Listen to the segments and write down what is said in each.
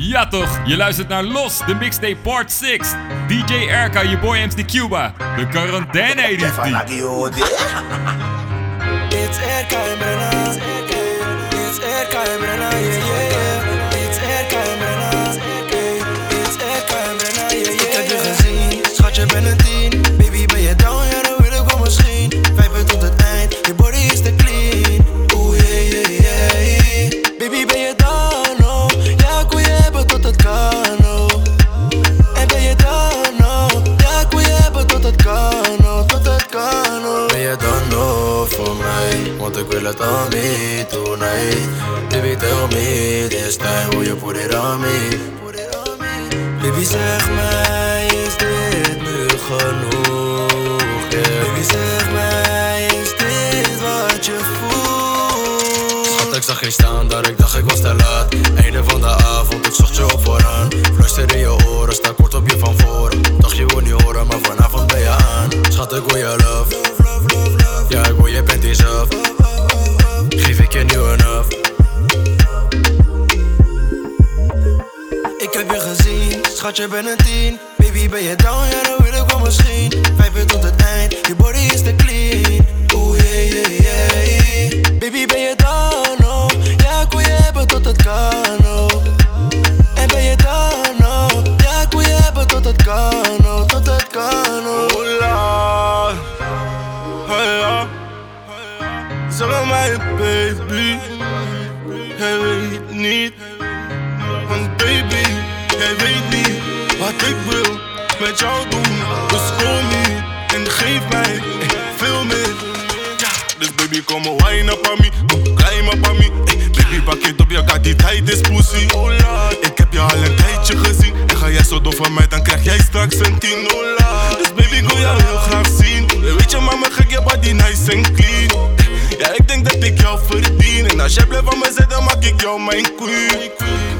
Ja toch, je luistert naar Los, de mixtape part 6. DJ Erka, je boy MC Cuba. De quarantaine editie. It's Erka. It's Erka Het aan me tonight Baby tell me this time will you put it on me Baby zeg mij, is dit nu genoeg? Yeah. Baby zeg mij, is dit wat je voelt? Schat ik zag je staan, dat ik dacht ik was te laat schatje ben een tien. Baby ben je down, ja dan wil ik wel misschien Vijf tot het eind, je body is te clean. Oeh yeah yeah yeah. Baby ben je down, oh? Ja ik wil je hebben tot het kan, oh. En ben je down, oh? Ja ik wil je hebben tot het kan, oh. Tot het kan, oh. Hola, hola. Zeg mij baby, jij weet niet. Want baby, jij weet wat ik wil met jou doen. Dus kom niet en geef mij veel meer. Ja, dus baby kom maar wine up on me, kom klein up on me. Ey, baby pak het op, je gaat die tijd is pussy. Ik heb je al een tijdje gezien. En ga jij zo door van mij, dan krijg jij straks een tien. Dus baby, ik wil heel graag zien. Weet je, mama, gek je body nice en clean. Ja, ik denk dat ik jou verdien. En als jij blijft van me zit, dan maak ik jou mijn queen.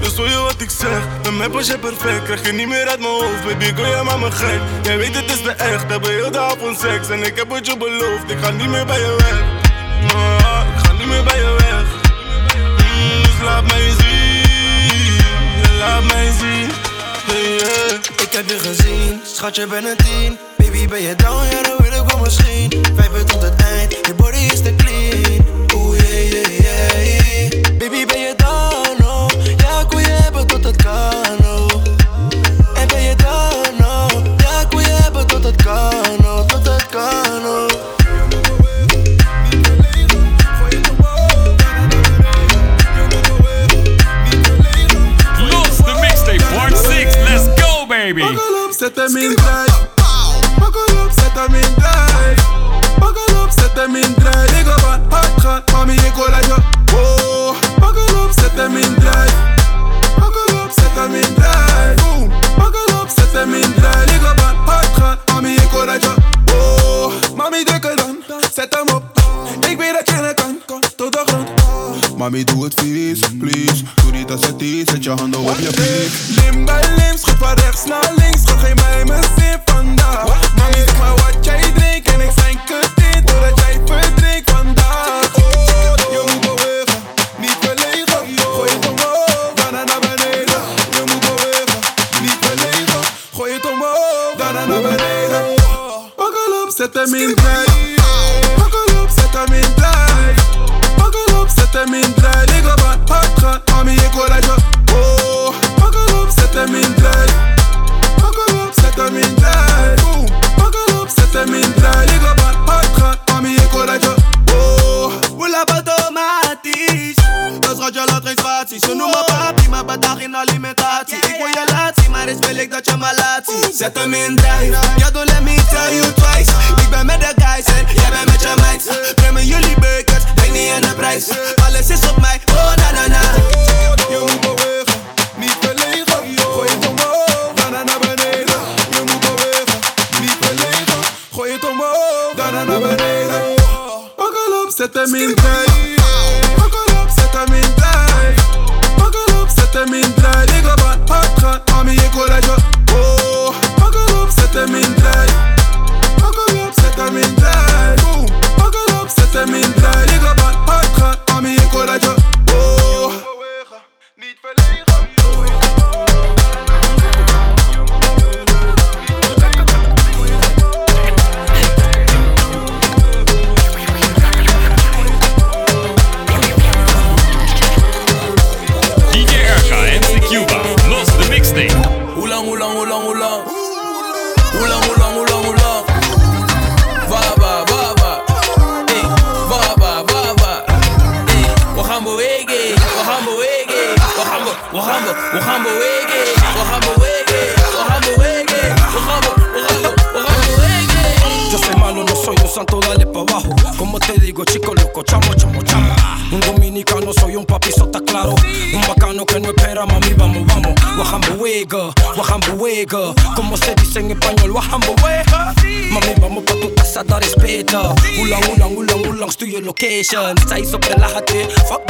Dus hoor je wat ik zeg? Met mij pas je perfect. Krijg je niet meer uit mijn hoofd, baby, wil je maar me gek. Jij weet het is de echt, hebben heel de avond seks. En ik heb het je beloofd, ik ga niet meer bij je weg. Ik ga niet meer bij je weg. Mm, dus laat mij zien, laat mij zien. Yeah. Ik heb je gezien, schatje ben een tien Baby ben je down, ja dan wel misschien Vijf uur tot het eind, je body is te clean Oeh yeah yeah yeah Baby ben je down, oh Ja ik wil je hebben tot het kan, oh En ben je down, oh Ja ik wil je hebben tot het kan, oh Tot het kan, oh Los, de mixtape part 6. Let's go, baby. Zet hem in drive. Buckle up, zet hem in drive. zette mindre Jeg går vann, hardt kran, mami, jeg går lei oh, Pakker opp, setter mindre up. opp, setter mindre Boom. opp, setter mindre Jeg går vann, hardt kran, mami, jeg går lei oh, Mami, drukker dan, zet hem op Ik weet dat je het kan, tot de grond Mami, doe het vies, please Doe niet als het is, zet je handen op je piek Lim bij lim, schud van rechts naar links Schud geen bij me zin vandaag Mami, zeg maar location. Is fuck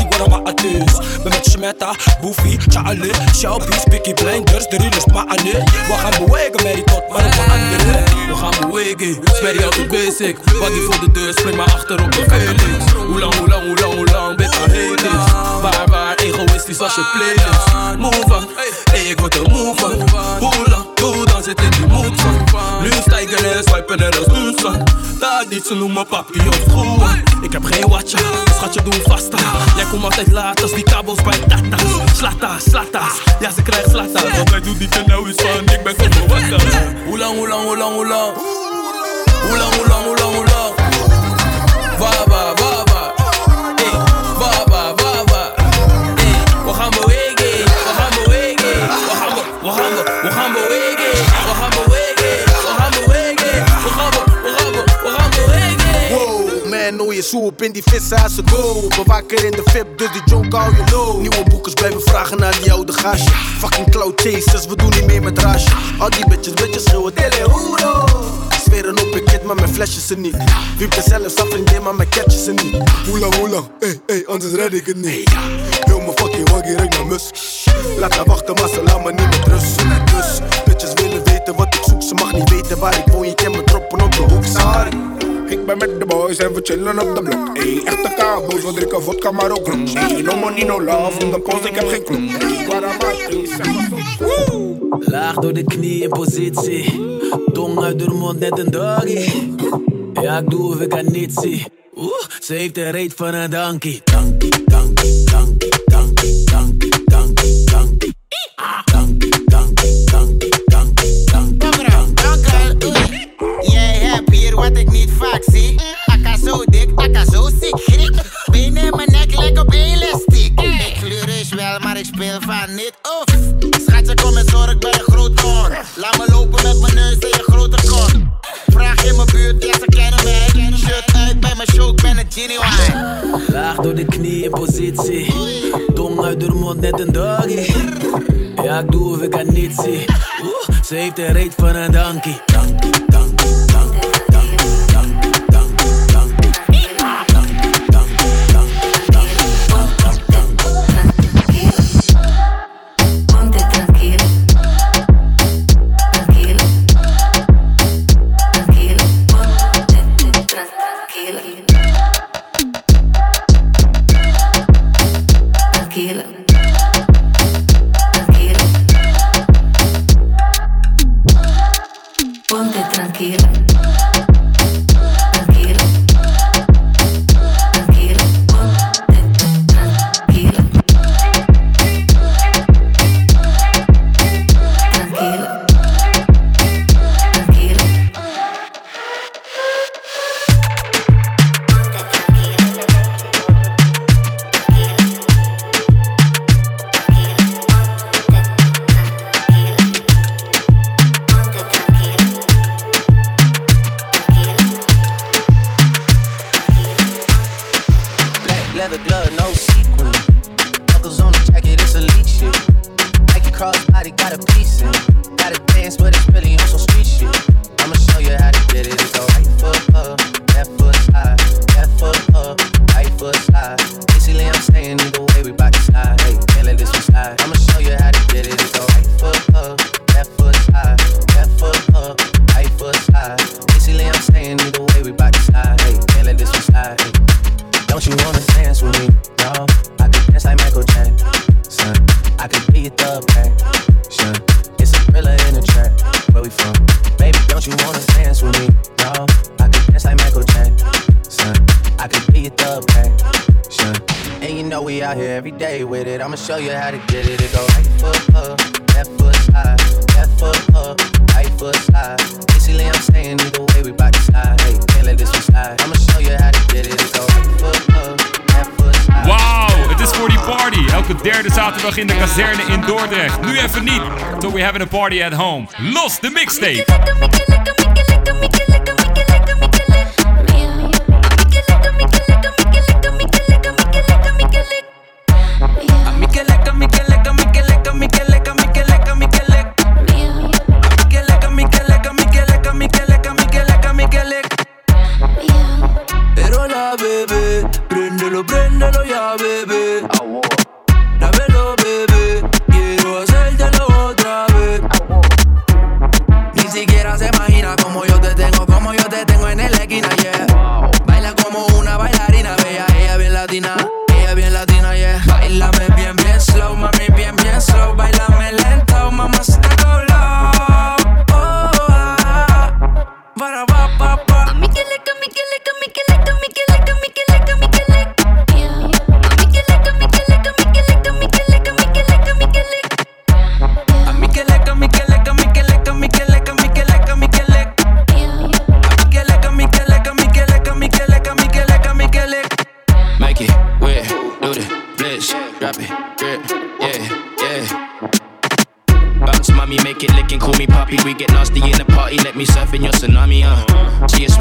die. Ben met Shmeta, Boofy, Charlie, Shelby, Spiky Blinders, de realers, maar ane. Wahambuega, Mary tot, maar een andere. We gaan bewegen, sperry basic. Body voor de deur, spring maar achter op de Felix. Hoe lang, hoe lang, hoe lang, hoe lang, aan haters. Waar, waar, egoïstisch als je playlist. Move on, ik word er move van. Hoe doe dan zit in die mood van. Nu stijgen en swipen er als doelslag. Dat niet, ze noemen papi of schoen. Ik heb geen watcha, schatje doe vasta. Jij komt altijd laat als die kabels bij tata's. Slata's, slata's, ja ze krijgt slata's. Want wij doen die nou is van, ik ben voor wat Hoe lang, hoe lang, hoe lang, hoe lang? Hoe lang, hoe lang, hoe lang, hoe lang? Je soep in die vissen als ze go. Bewaker in de VIP, dus die joke hou je low. Nieuwe boekers blijven vragen naar die oude gastje. Fucking cloud chasers, we doen niet meer met rasje. Al die bitches, bitches schreeuwen, dele hoero. Zweren op een kid, maar mijn flesjes ze niet. Wiep er zelfs af vriendin, maar mijn catches ze niet. Hoe lang, hoe lang? Ey, ey, anders red ik het niet. Heel mijn fucking waggie ruikt naar mus. Laat haar wachten, maar ze laat me niet met rust. Dus, bitches willen weten wat ik zoek. Ze mag niet weten waar ik woon, je kan me droppen op de hoek. Sorry. Ik ben met de boys en we chillen op de blok. Ey, echte kabo's, we drinken vodka maar ook rum. No money, no love, in de post, ik heb geen guaramatis, Laag door de knie in positie. Tong uit de mond, net een doggy. Ja, ik doe of ik haar niet zie. Oeh, ze heeft de reet van een. Donkey, donkey, donkey, vaak zie. Akka zo dik, akka zo ziek. Benen in mijn nek lijken op elastiek. Ik kleur is wel, maar ik speel van niet. Oef. Schatje, kom eens hoor, ik ben een groot hoorn. Laat me lopen met mijn neus en je grote kont. Vraag in mijn buurt, ja ze kennen mij. Shirt uit bij mijn show, ik ben een genuine. Laag door de knie in positie. Tong uit de mond, net een doggy. Ja, ik doe of ik haar niet zie. Oeh, ze heeft de reet van een. Donkey, donkey, donkey, I could be your thug passion. And you know we out here every day with it. I'ma show you how to get it. It go right foot up, left foot slide, left foot up, right foot slide. Basically, I'm saying either way, we bout to slide. Hey, can't let this one slide. I'ma show you how to get it. It go right foot up, left foot slide. Wauw, het is voor die party. Elke derde zaterdag in de kazerne in Dordrecht. Nu even niet. So we having a party at home. Los de mixtape.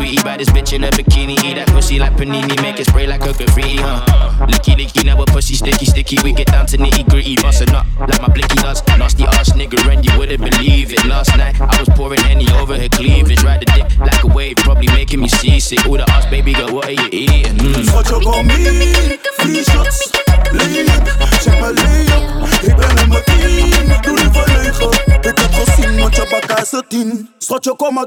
A sweetie, baddest bitch in a bikini. Eat that pussy like panini, make it spray like a graffiti, huh? Licky, licky, now pussy sticky, sticky. We get down to nitty gritty, bustin' up like my blicky does. Nasty ass nigga, and you wouldn't believe it. Last night, I was pouring Henny over her cleavage. Ride the dick like a wave, probably making me seasick. All the ass, baby girl, what are you eating? Mm. Hier, free shots, lean Check mijn lay-up, ik ben mijn team Doe niet verlegen, ik heb gezien want je bakka is een tien Schatje, kom maar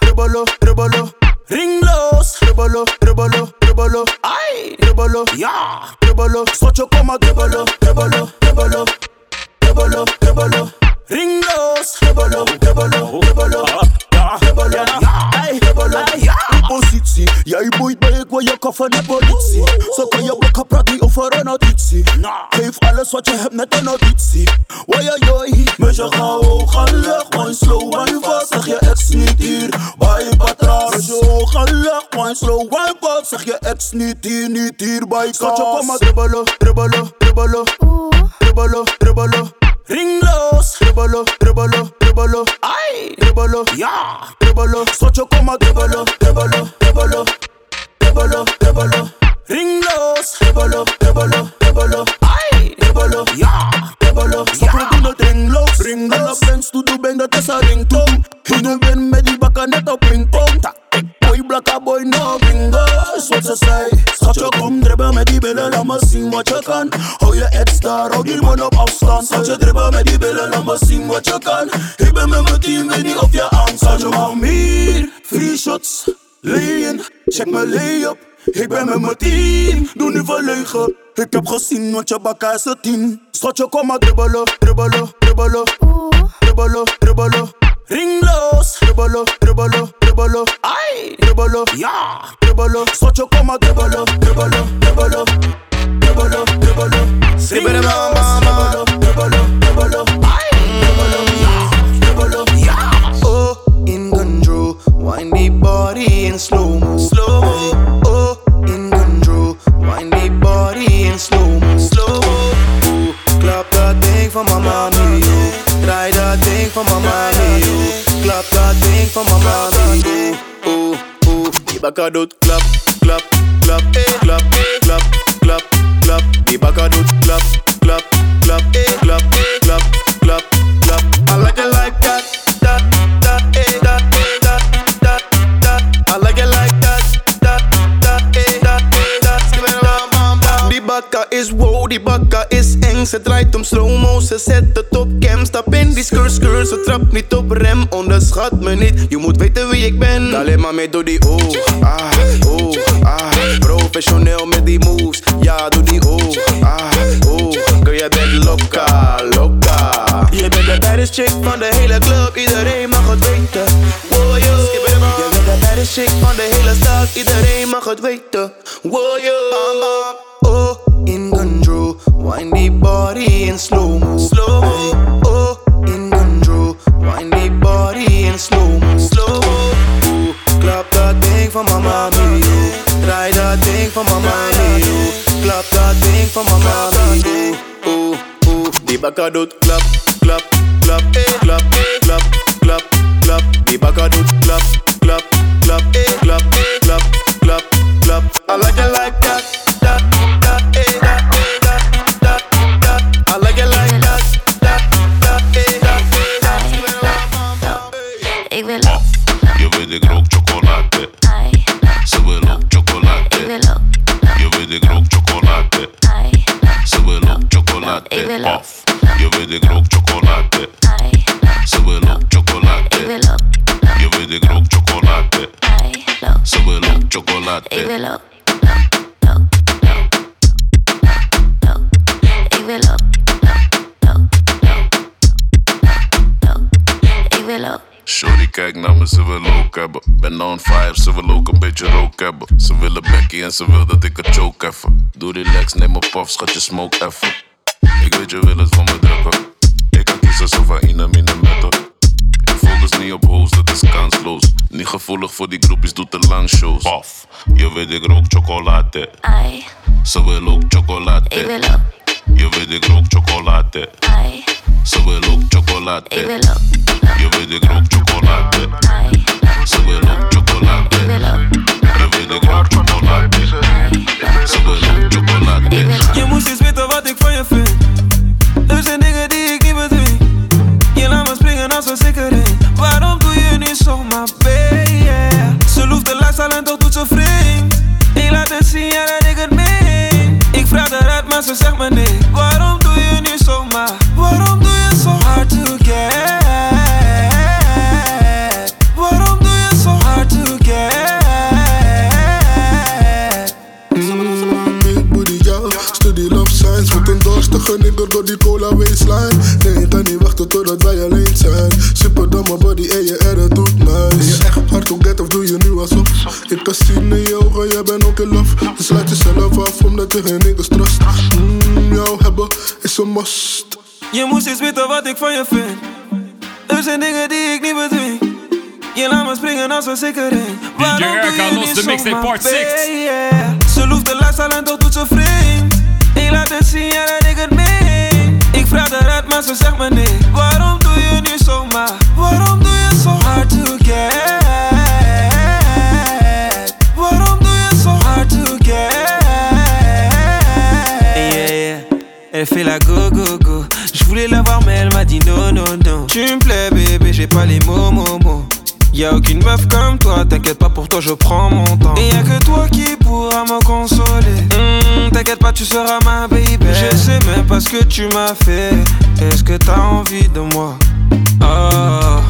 Rebolo, rebolo, ring los. Rebolo, rebolo, rebolo, ay. Rebolo, yeah. Rebolo, socho como rebolo, rebolo, rebolo, rebolo, rebolo, ring los. Rebolo, rebolo, rebolo, yeah. Rebolo, yeah. Ay, rebolo, yeah. Positsi, jij boeit bij ik wil je kaffen en politie. Zo kan je blokken praten over een auditie. Geef alles wat je hebt net een auditie. Wajajaj, met je gauw, ga lucht, wijn slow, wijn fast. Zeg je ex niet hier Bij Patra, met je ogen leg Wine slow, wine fast, zeg je ex niet hier, niet hier Bij Schatje, kom maar dribbelen, dribbelen, dribbelen. Dribbelen, dribbelen. Ringloos, dribbelen, dribbelen, dribbelen. Ai, dribbelen, ja. Dribbelen, schatje kom maar dribbelen, dribbelen, dribbelen Dribbelen, dribbelen Ringloos, dribbelen, dribbelen, Ringloos, en dance to do bang, dat is ringtone. In de win met die bakken net op pingpong. Tik, eh, boy, blakka boy, no bingo Is wat ze zei Schatje kom dribbel met die billen, laat me zien wat je kan Hou je ex daar, hou die man op afstand Schatje dribbel met die billen, laat me zien wat je kan Ik ben met mijn team, weet niet of je angst Schatje hou meer, free shots, lean. Check mijn lay-up, ik ben met mijn team Doe nu verleugen, ik heb gezien want je bakka is een tien. Schatje kom maar dribbelen, dribbelen, dribbelen. Dribbelen, dribbelen. Ringloos, dribbelen, dribbelen, dribbelen. Ai, dribbelen, ja. Dribbelen, schatje kom maar dribbelen, dribbelen, dribbelen. Dribbelen, dribbelen. Dribbelen, dribbelen, dribbelen, for my ooh, the back clap, clap, clap, clap, clap, clap, clap. The clap, clap, clap, clap, clap, clap, clap. I like it like that, that, that, that, that, that. I like it like that, that, that, that, that. The back is the Ze draait om slow-mo, ze zet het op. Stap in die skr skr, ze niet op rem. Onderschat me niet, je moet weten wie ik ben. Alleen maar mee door die oh, ah, oh, ah. Professioneel met die moves, ja doe die oh, ah, oh. Girl, jij bent loca, loca. Je bent de baddest chick van de hele club, iedereen mag het weten. Wow, yo. Je bent de baddest chick van de hele stad, iedereen mag het weten. Wow, yo. in slow mo. Slow mo. Oh, in control. Wind the body in slow mo. Slow mo. Clap that thing for my mommy. Try that thing for my mommy. Clap that thing for my mommy. Oh, oh. oh the back of clap, clap. ze willen ook een beetje rook hebben. Ze willen Becky en ze willen dat ik het choke even. Doe relax, neem een puff, schat je smoke even. Ik weet je wil het van me drukken. Ik kan kiezen zo van in een letter. Ik focus niet op hoes, dat is kansloos. Niet gevoelig voor die groepjes, doet de lang shows. Puff, je weet ik rook chocolade. Ai. Ze willen ook chocolade. Ik wil ook. Je weet ik rook chocolade. Ze wil ook chocolade. Wil. Je weet ik rook chocolade. Ze wil ook Dímelo. wat ik van je vind. Er zijn dingen die ik niet bedwing. Je laat me springen als een sikkering. Waarom doe je niet de mixtape part 6. Ze loeft de laatste en dat doet ze vreemd. Ik laat het zien, ja dat ik het meen. Ik vraag eruit, maar ze zegt me nee. Waarom je prends mon temps. Et y'a que toi qui pourras me consoler. Hmm, t'inquiète pas, tu seras ma baby. Je sais même pas ce que tu m'as fait. Est-ce que t'as envie de moi? Ah.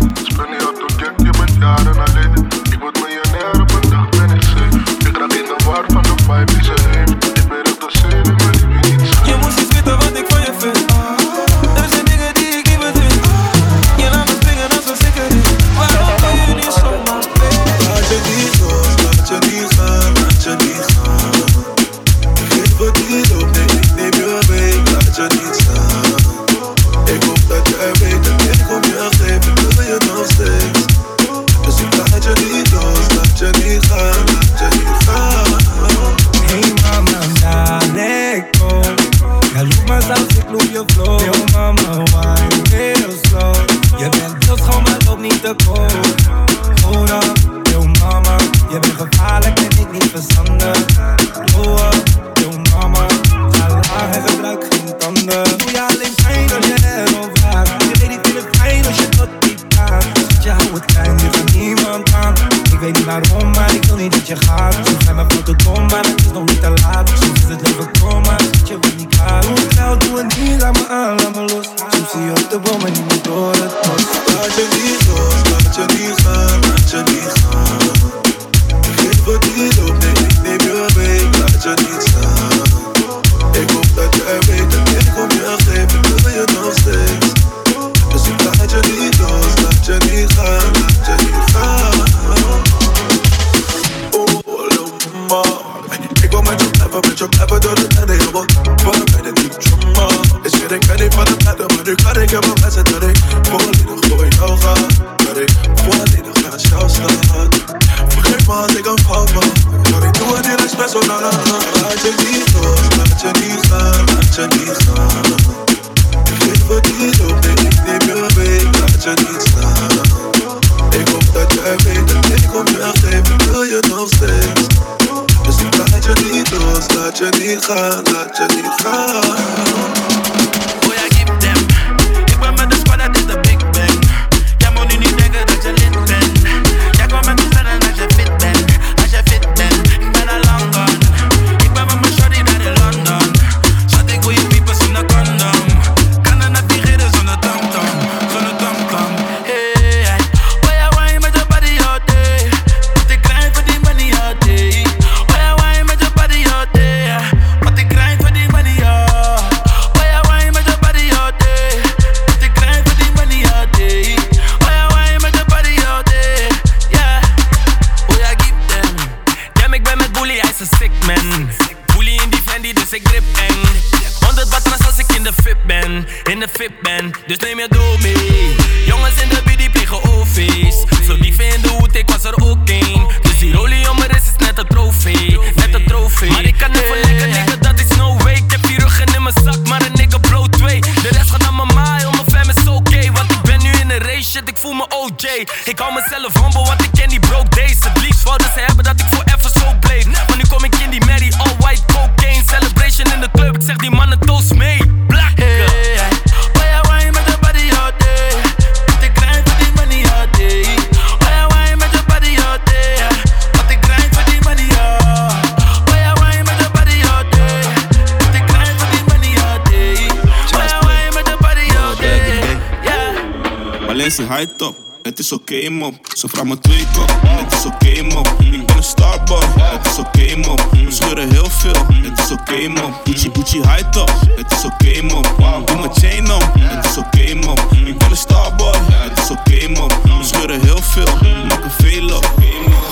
High top, het is oké mop. Ze vraagt me twee kop, het is oké mop. Ik ben een starboy, het is oké mop. We scheuren heel veel, het is oké mop. Gucci Gucci high top, het is oké mop. Doe mijn chain om, het is oké mop. Ik ben een starboy, het is oké mop. We scheuren heel veel, maken veel op.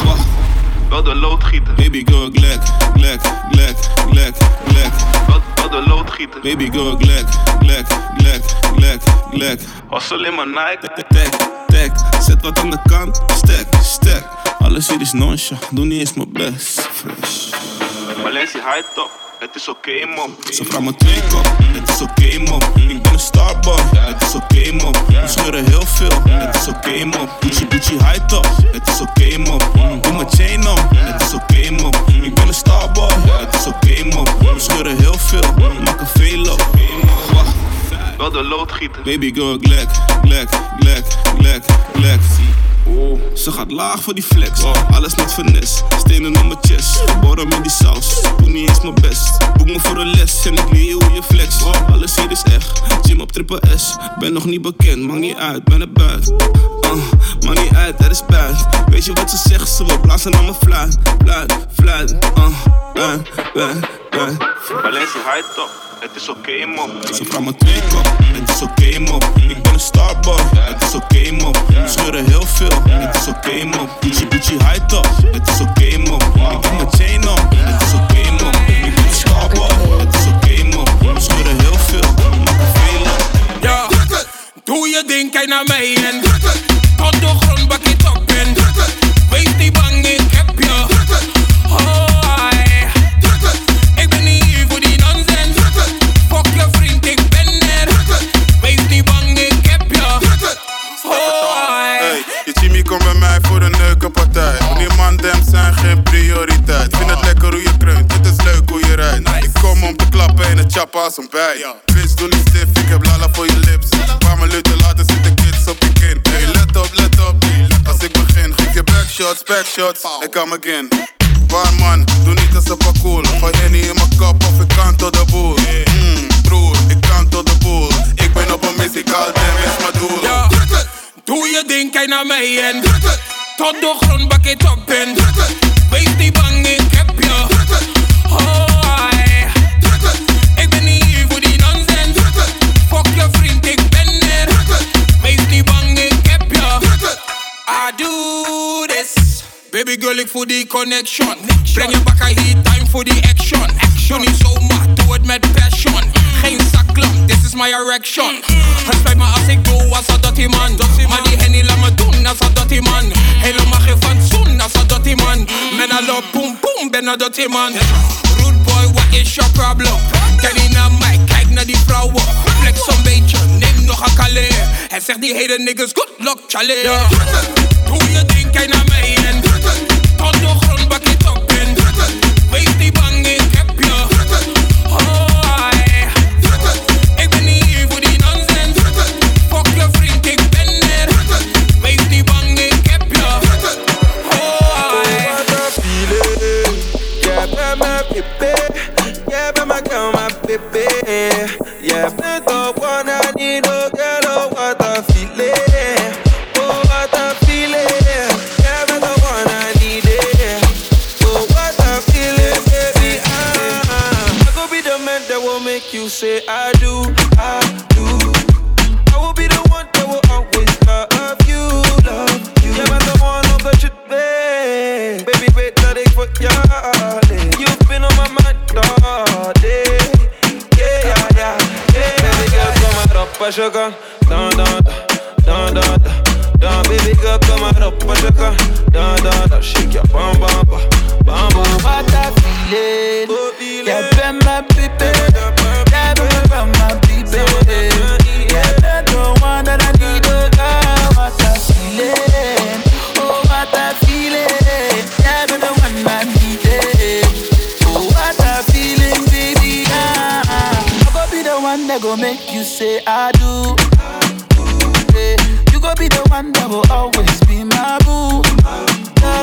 Wacht. Wel de loodgieter. Baby girl, glek, glek, glek, glek, glek. Wel, wel de loodgieter. Baby girl, glek, glek, glek, glek, glek. Was alleen maar Nike. Tek, tek, zet wat aan de kant. Stek, stek. Alles hier is noncha, doe niet eens mijn best. Fresh. Valencia high top. Het is oké man. Ze vraagt me twee kop, het is oké man. Ik ben een starboy, het is oké man. We scheuren heel veel, het is oké man. Gucci Gucci high top, het is oké man. Doe mijn chain om, het is oké man. Ik ben een starboy, het is oké man. We scheuren heel veel, maken veel op. Wacht. Wel de loodgieter. Baby girl, glek, glek, glek, glek, glek. Oh, ze gaat laag voor die flex. Alles met finesse. Stenen op mijn chest. Geboren met die saus. Doe niet eens mijn best. Boek me voor een les en ik leer hoe je flex. Alles hier is echt. Gym op triple S. Ben nog niet bekend, maakt niet uit, ben er buiten. Uh, maakt niet uit, er is buiten. Weet je wat ze zegt? Ze wil blazen aan mijn fluit. Fluit, fluit. Uh, bang, bang, bang. Valencia high top. Het is oké man. Ze vraagt me twee kop, het is oké man. Ik ben een starboy, het is oké man. We scheuren heel veel, het is oké man. Gucci Gucci high top, het is oké man. Ik heb mijn chain om, het is oké man. Ik ben een starboy, het is oké man. We scheuren heel veel, maken veel op. Ja, doe je ding, kijk naar mij en tot de grond het chappen als een bij. Bitch, doe niet stif, ik heb lala voor je lips. Een paar minuten later zitten kids op je kin. Hey, let op, let op. Als ik begin, geef je backshots, backshots. Ik come again. Waar man, doe niet als een parcours. Gooi Henny in mijn kop of ik kan tot de boel. Mm, broer, ik kan tot de boel. Ik ben op een missie, call them is mijn doel. Ja, doe je ding, kijk naar mij en tot de grond bak het op en wees niet bang, ik heb je. Hoi. I do this. Baby girl, ik voel die connection. Breng je bakken hier, time voor die action. Action niet zomaar, doe het met passion. Geen zaklamp, this is my erection. Het spijt me als ik doe als een dirty man. Maar die henny laat me doen een dirty man. Helemaal geen fatsoen als een dirty man. Men a love boom boom, ben een dirty man. Rude boy, what is your problem? Kenny naar mij, kijk naar die vrouwen. Flex een beetje, neem nog een kalé. Hij zegt die hele niggas, good luck, Charlie. Doe boom the I'm say I do. Yeah. You gon' be the one that will always be my boo. La,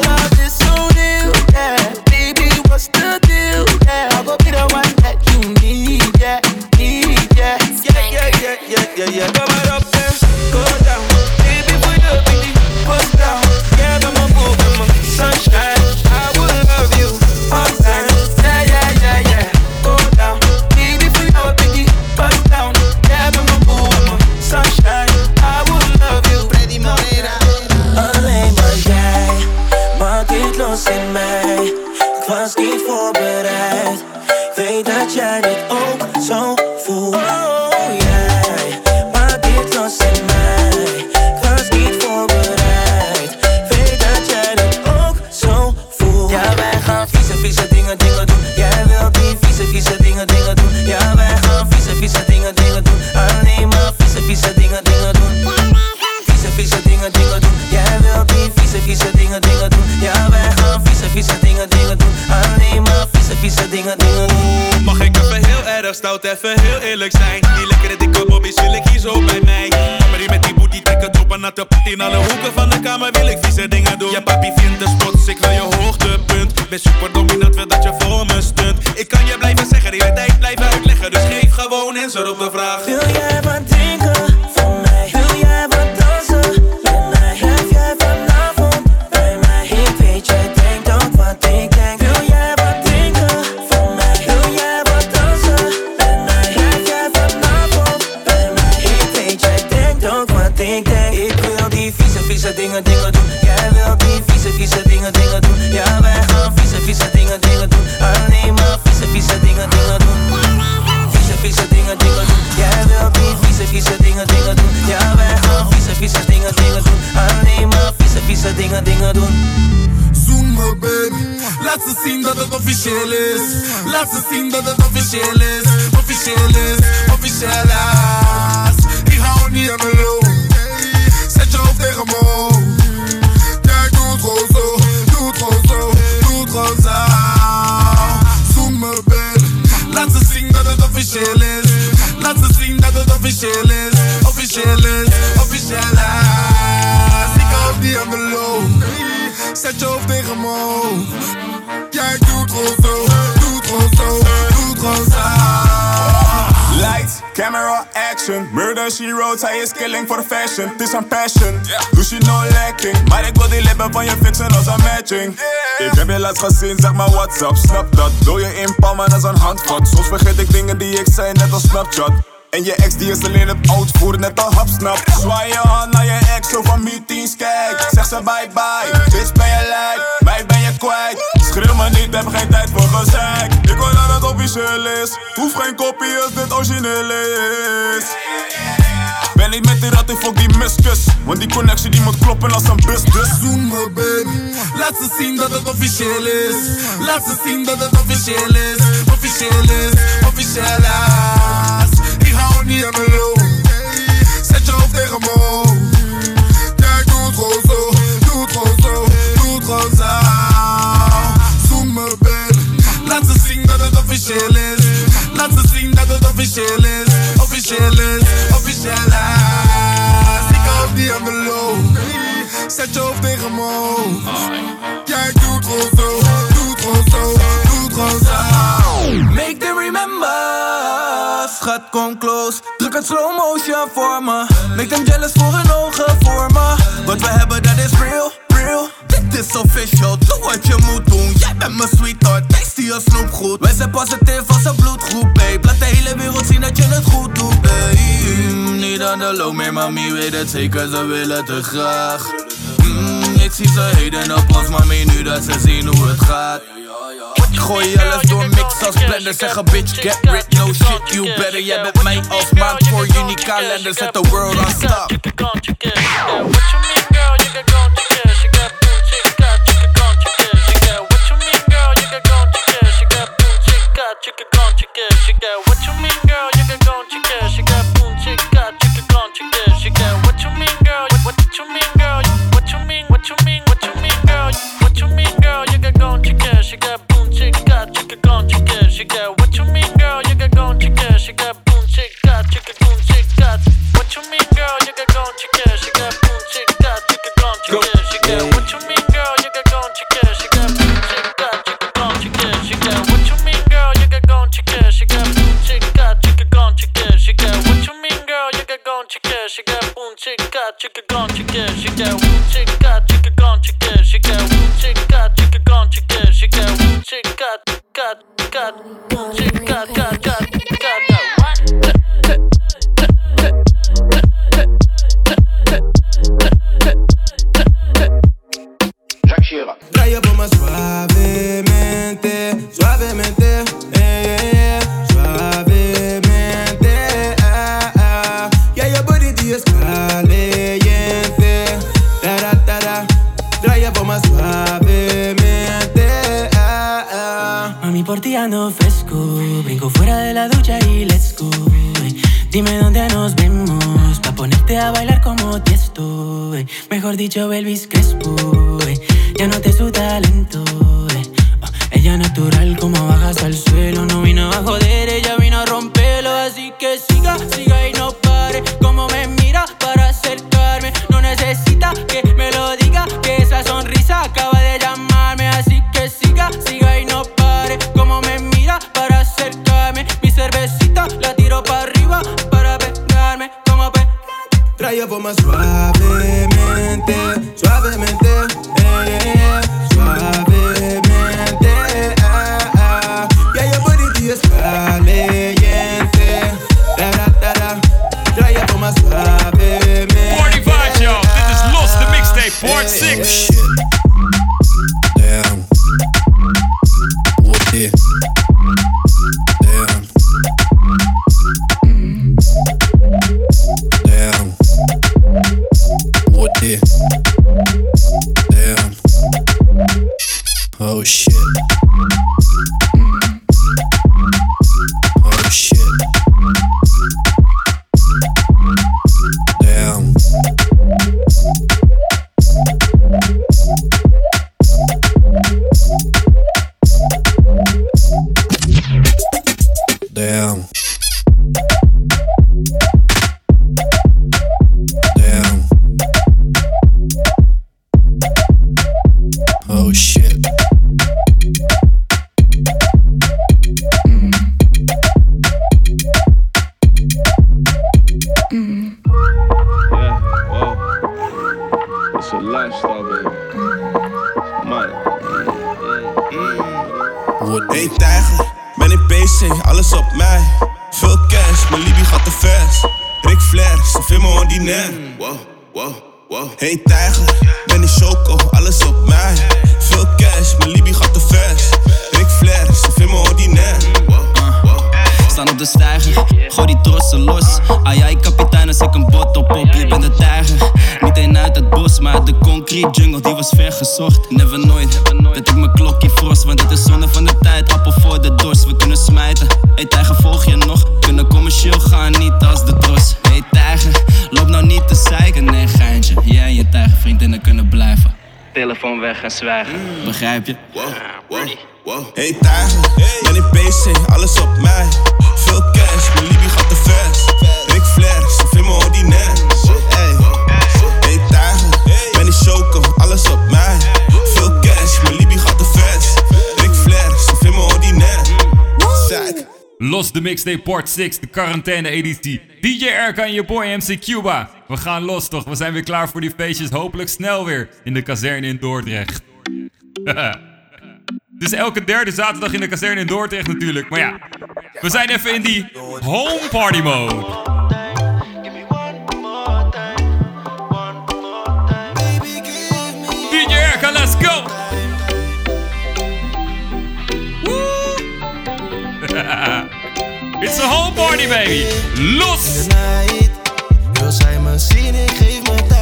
ik denk. Ik wil die vieze, vieze dingen, dingen doen. killing for fashion, het is een passion. Yeah. je no lacking, maar ik wil die lippen van je fixen als een matching. Yeah. Ik heb je laatst gezien, zeg maar WhatsApp, snap dat. Doe je in en als een handvat. Soms vergeet ik dingen die ik zei, net als Snapchat. En je ex die is alleen het voeren, net al hapsnap. Zwaai je hand naar je ex, zo van meetings, kijk. Zeg ze bye bye, bitch ben je lijk, mij ben je kwijt. Schreeuw me niet, heb geen tijd voor gezeik. Ik wil dat het officieel is, hoef geen kopie als dit origineel is. En niet met die ratten, fuck die miskus. Want die connectie die moet kloppen als een bus, dus. Zoen baby. Laat ze zien dat het officieel is. Laat ze zien dat het officieel is. Officieel is, officieel is. je tegen. Jij doet gewoon zo, doet gewoon zo, doet gewoon zo. Make them remember, schat kom close. Druk het slow motion voor me. Make them jealous voor hun ogen voor me. Wat we hebben dat is real, real. Dit is official, doe wat je moet doen. Jij bent mijn sweetheart, Taste je snoepgoed. Wij zijn positief als een bloedgroep, babe. Laat de hele wereld zien dat je het goed doet, babe. Niet aan de loop meer, mami weet het zeker, ze willen te graag. Mm, ik zie ze heden op ons, mami, nu dat ze zien hoe het gaat. Gooi alles door mix als blender Zeggen bitch get rich, no shit you better Jij bent mij als maand voor juni kalender Zet the world on stop dicho, Elvis en je tijgervriendinnen kunnen blijven. Telefoon weg en zwijgen, begrijp je? Wow, wow, wow. Hey tijger, ben in PC, alles op mij. Veel cash, mijn Libby gaat te vers. Rick Flair, ze vinden me ordinair. Hey, hey tijger, ben in Choco, alles op mij. Los de mixtape part 6, de quarantaine editie. DJ Erka en je boy MC Cuba. We gaan los toch, we zijn weer klaar voor die feestjes. Hopelijk snel weer in de kazerne in Dordrecht. Dus elke derde zaterdag in de kazerne in Dordrecht natuurlijk. Maar ja, we zijn even in die home party mode. It's a home party, baby. Los! Wil zij me zien, ik geef me tijd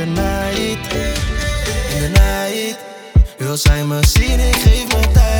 de night. In de night. Wil zij me zien, ik geef me tijd.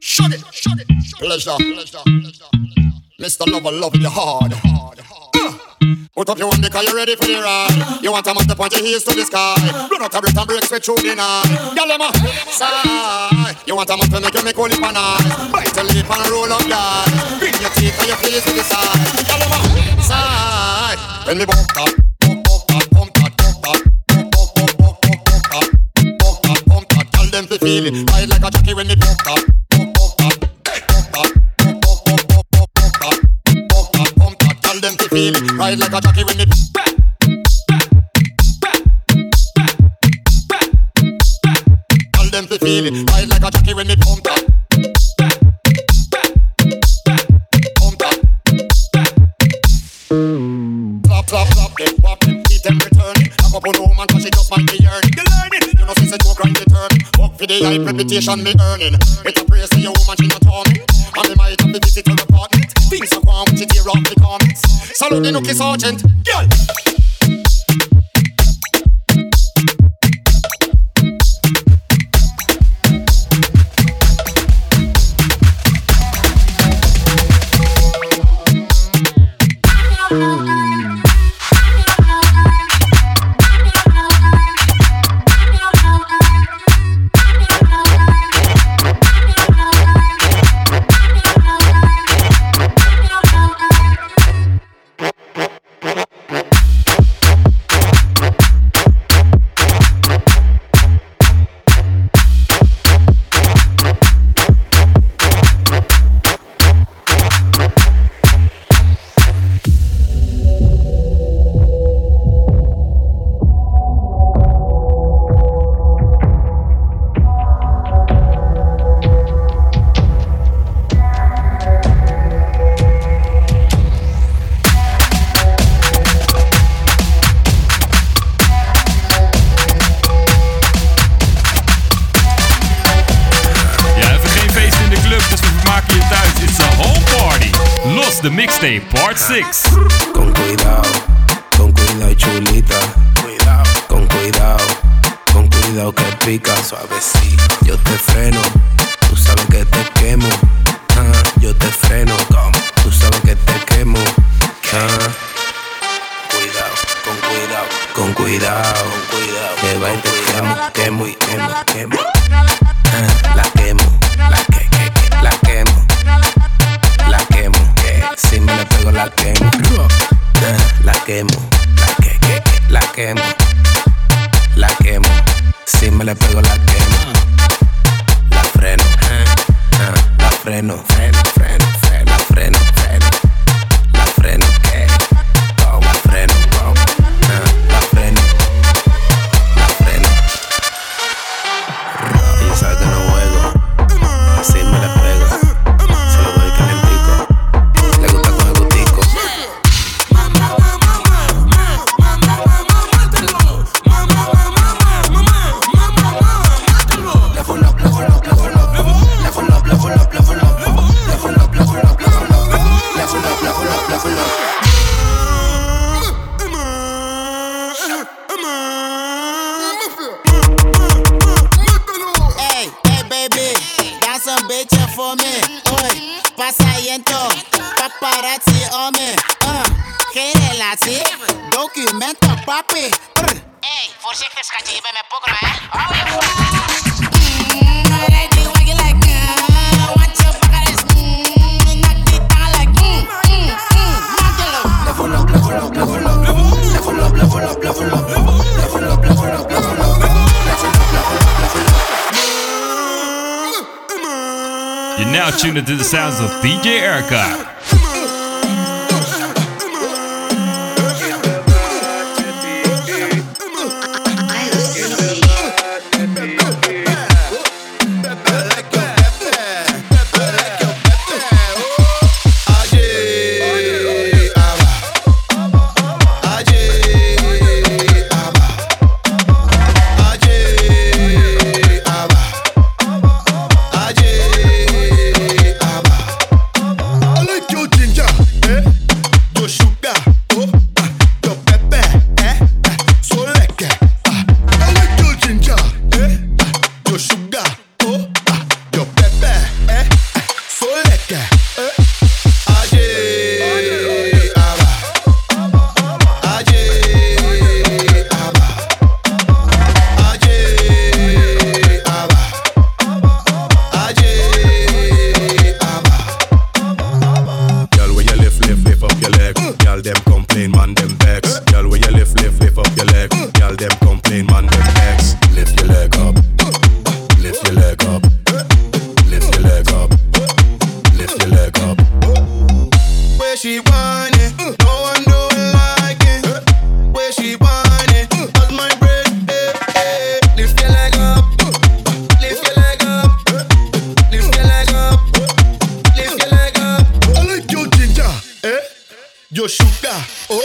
Shut it, shut it, pleasure. Mr. Lover, love your hard. Uh, Put up your hand because you're ready for the ride. You want a man to point your heels to the sky. Run out a breath and break sweat through the night. Girl, them a sigh. You want a man to make you make holy pan eyes. Bite a lip and roll up your Bring your teeth and your face to the side. Girl, them a sigh. When me bump that, and them fi feel it. Ride like a jockey when it pop up, them feel it. Ride like a jockey when me. Tell them to feel it. Ride like a jockey when it pump top. Clap, clap, clap, them, whap them, keep them returning. Knock up on woman, cause it just might be yearning the high reputation me earning. Better praise to your woman she not turning. And me might have to visit her apartment. Things are gone when she tear off the garments. Salute the nookie sergeant, girl. suavecito. Yo te freno, tú sabes que te quemo. Ah, yo te freno, tú sabes que te quemo. Ah. Cuidado, con cuidado, con cuidado, con cuidado. Que va y te quemo, quemo y quemo, quemo. Ah, la quemo, la que, la quemo. La quemo, si me le pego la quemo. Ah, la quemo, la que, que, la quemo. La quemo. Si me le pego la quema, la freno, eh, eh, la freno. freno. You're now tuned into the sounds of DJ Erica. Yoshika, oh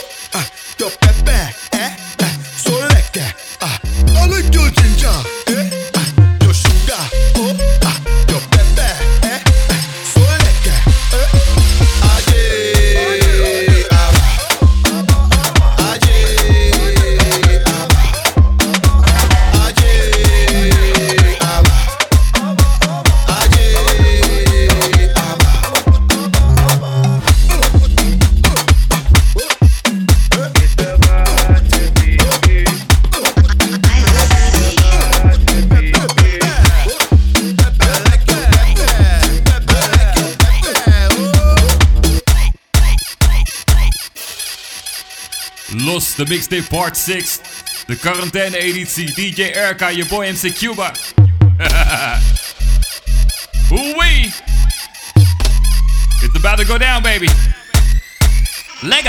de mixtape part 6. De quarantaine editie. DJ RK, je boy MC Cuba. Oei. It's about to go down, baby. Leg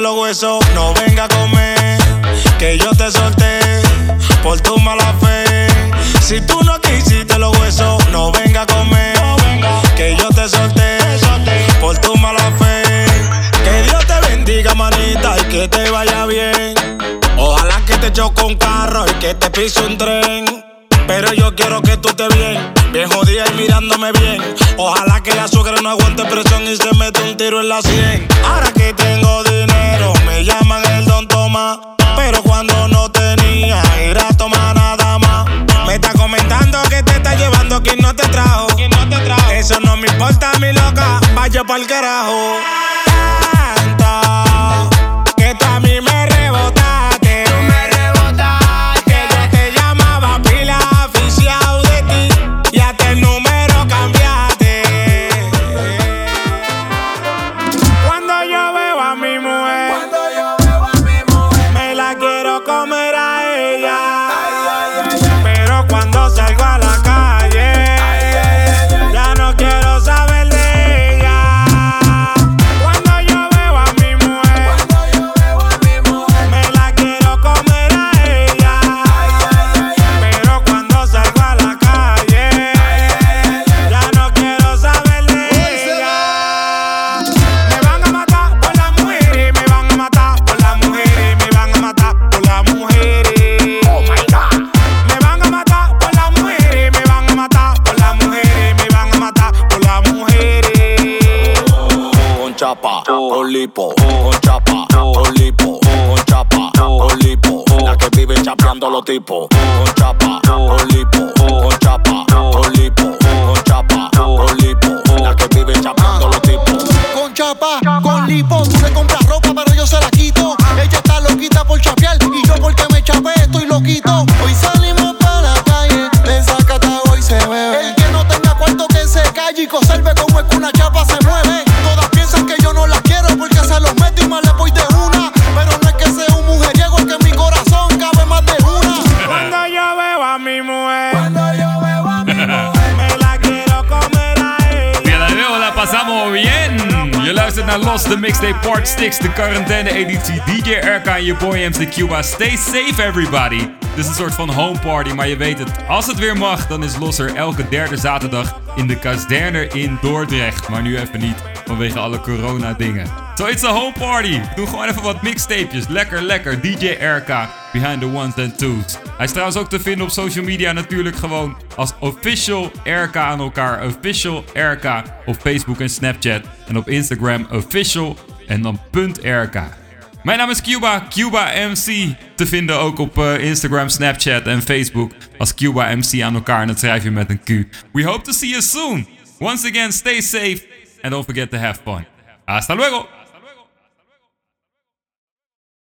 los huesos, no venga a comer. Que yo te solté por tu mala fe. Si tú no quisiste los huesos, no venga a comer. Que yo te solté por tu mala fe. Que Dios te bendiga, manita, y que te vaya bien. Ojalá que te choque un carro y que te pise un tren. Pero yo quiero que tú estés bien, bien jodida y mirándome bien. Ojalá que la suegra no aguante presión y se mete un tiro en la sien. Ahora que tengo el pero cuando no tenía, era tomar nada más. Me está comentando que te está llevando quien no te trajo. No te. Eso no me importa, mi loca. Vaya pa'l carajo. Tanta. Chapa, con lipo, con chapa, con lipo, con chapa, con lipo. La que vive chapeando los tipos. Con chapa, con lipo, con chapa, con lipo, con chapa, con lipo. La que vive chapeando los tipos. Con chapa, con lipo, tú le compras ropa, pero yo se la quito. Ella está loquita por chapear y yo porque me chapé estoy loquito. Hoy salimos para la calle, desacatado hoy se bebe. El que no tenga cuarto que se calle y conserve como es que una chapa se a Los, de mixtape Part 6, de quarantaine-editie. DJ RK en je boy MC Cuba. Stay safe, everybody. Het is een soort van home party, maar je weet het. Als het weer mag, dan is Los er elke derde zaterdag in de kazerne in Dordrecht. Maar nu even niet, vanwege alle corona-dingen. So it's a home party. Doe gewoon even wat mixtapejes. Lekker, lekker. DJ RK, behind the ones and twos. Hij is trouwens ook te vinden op social media natuurlijk gewoon als official RK aan elkaar. Official RK op Facebook en Snapchat. En op Instagram official en dan .rk. Mijn naam is Cuba, Cuba MC. Te vinden ook op eh, Instagram, Snapchat en Facebook als Cuba MC aan elkaar. En dat schrijf je met een Q. We hope to see you soon. Once again, stay safe and don't forget to have fun. Hasta luego!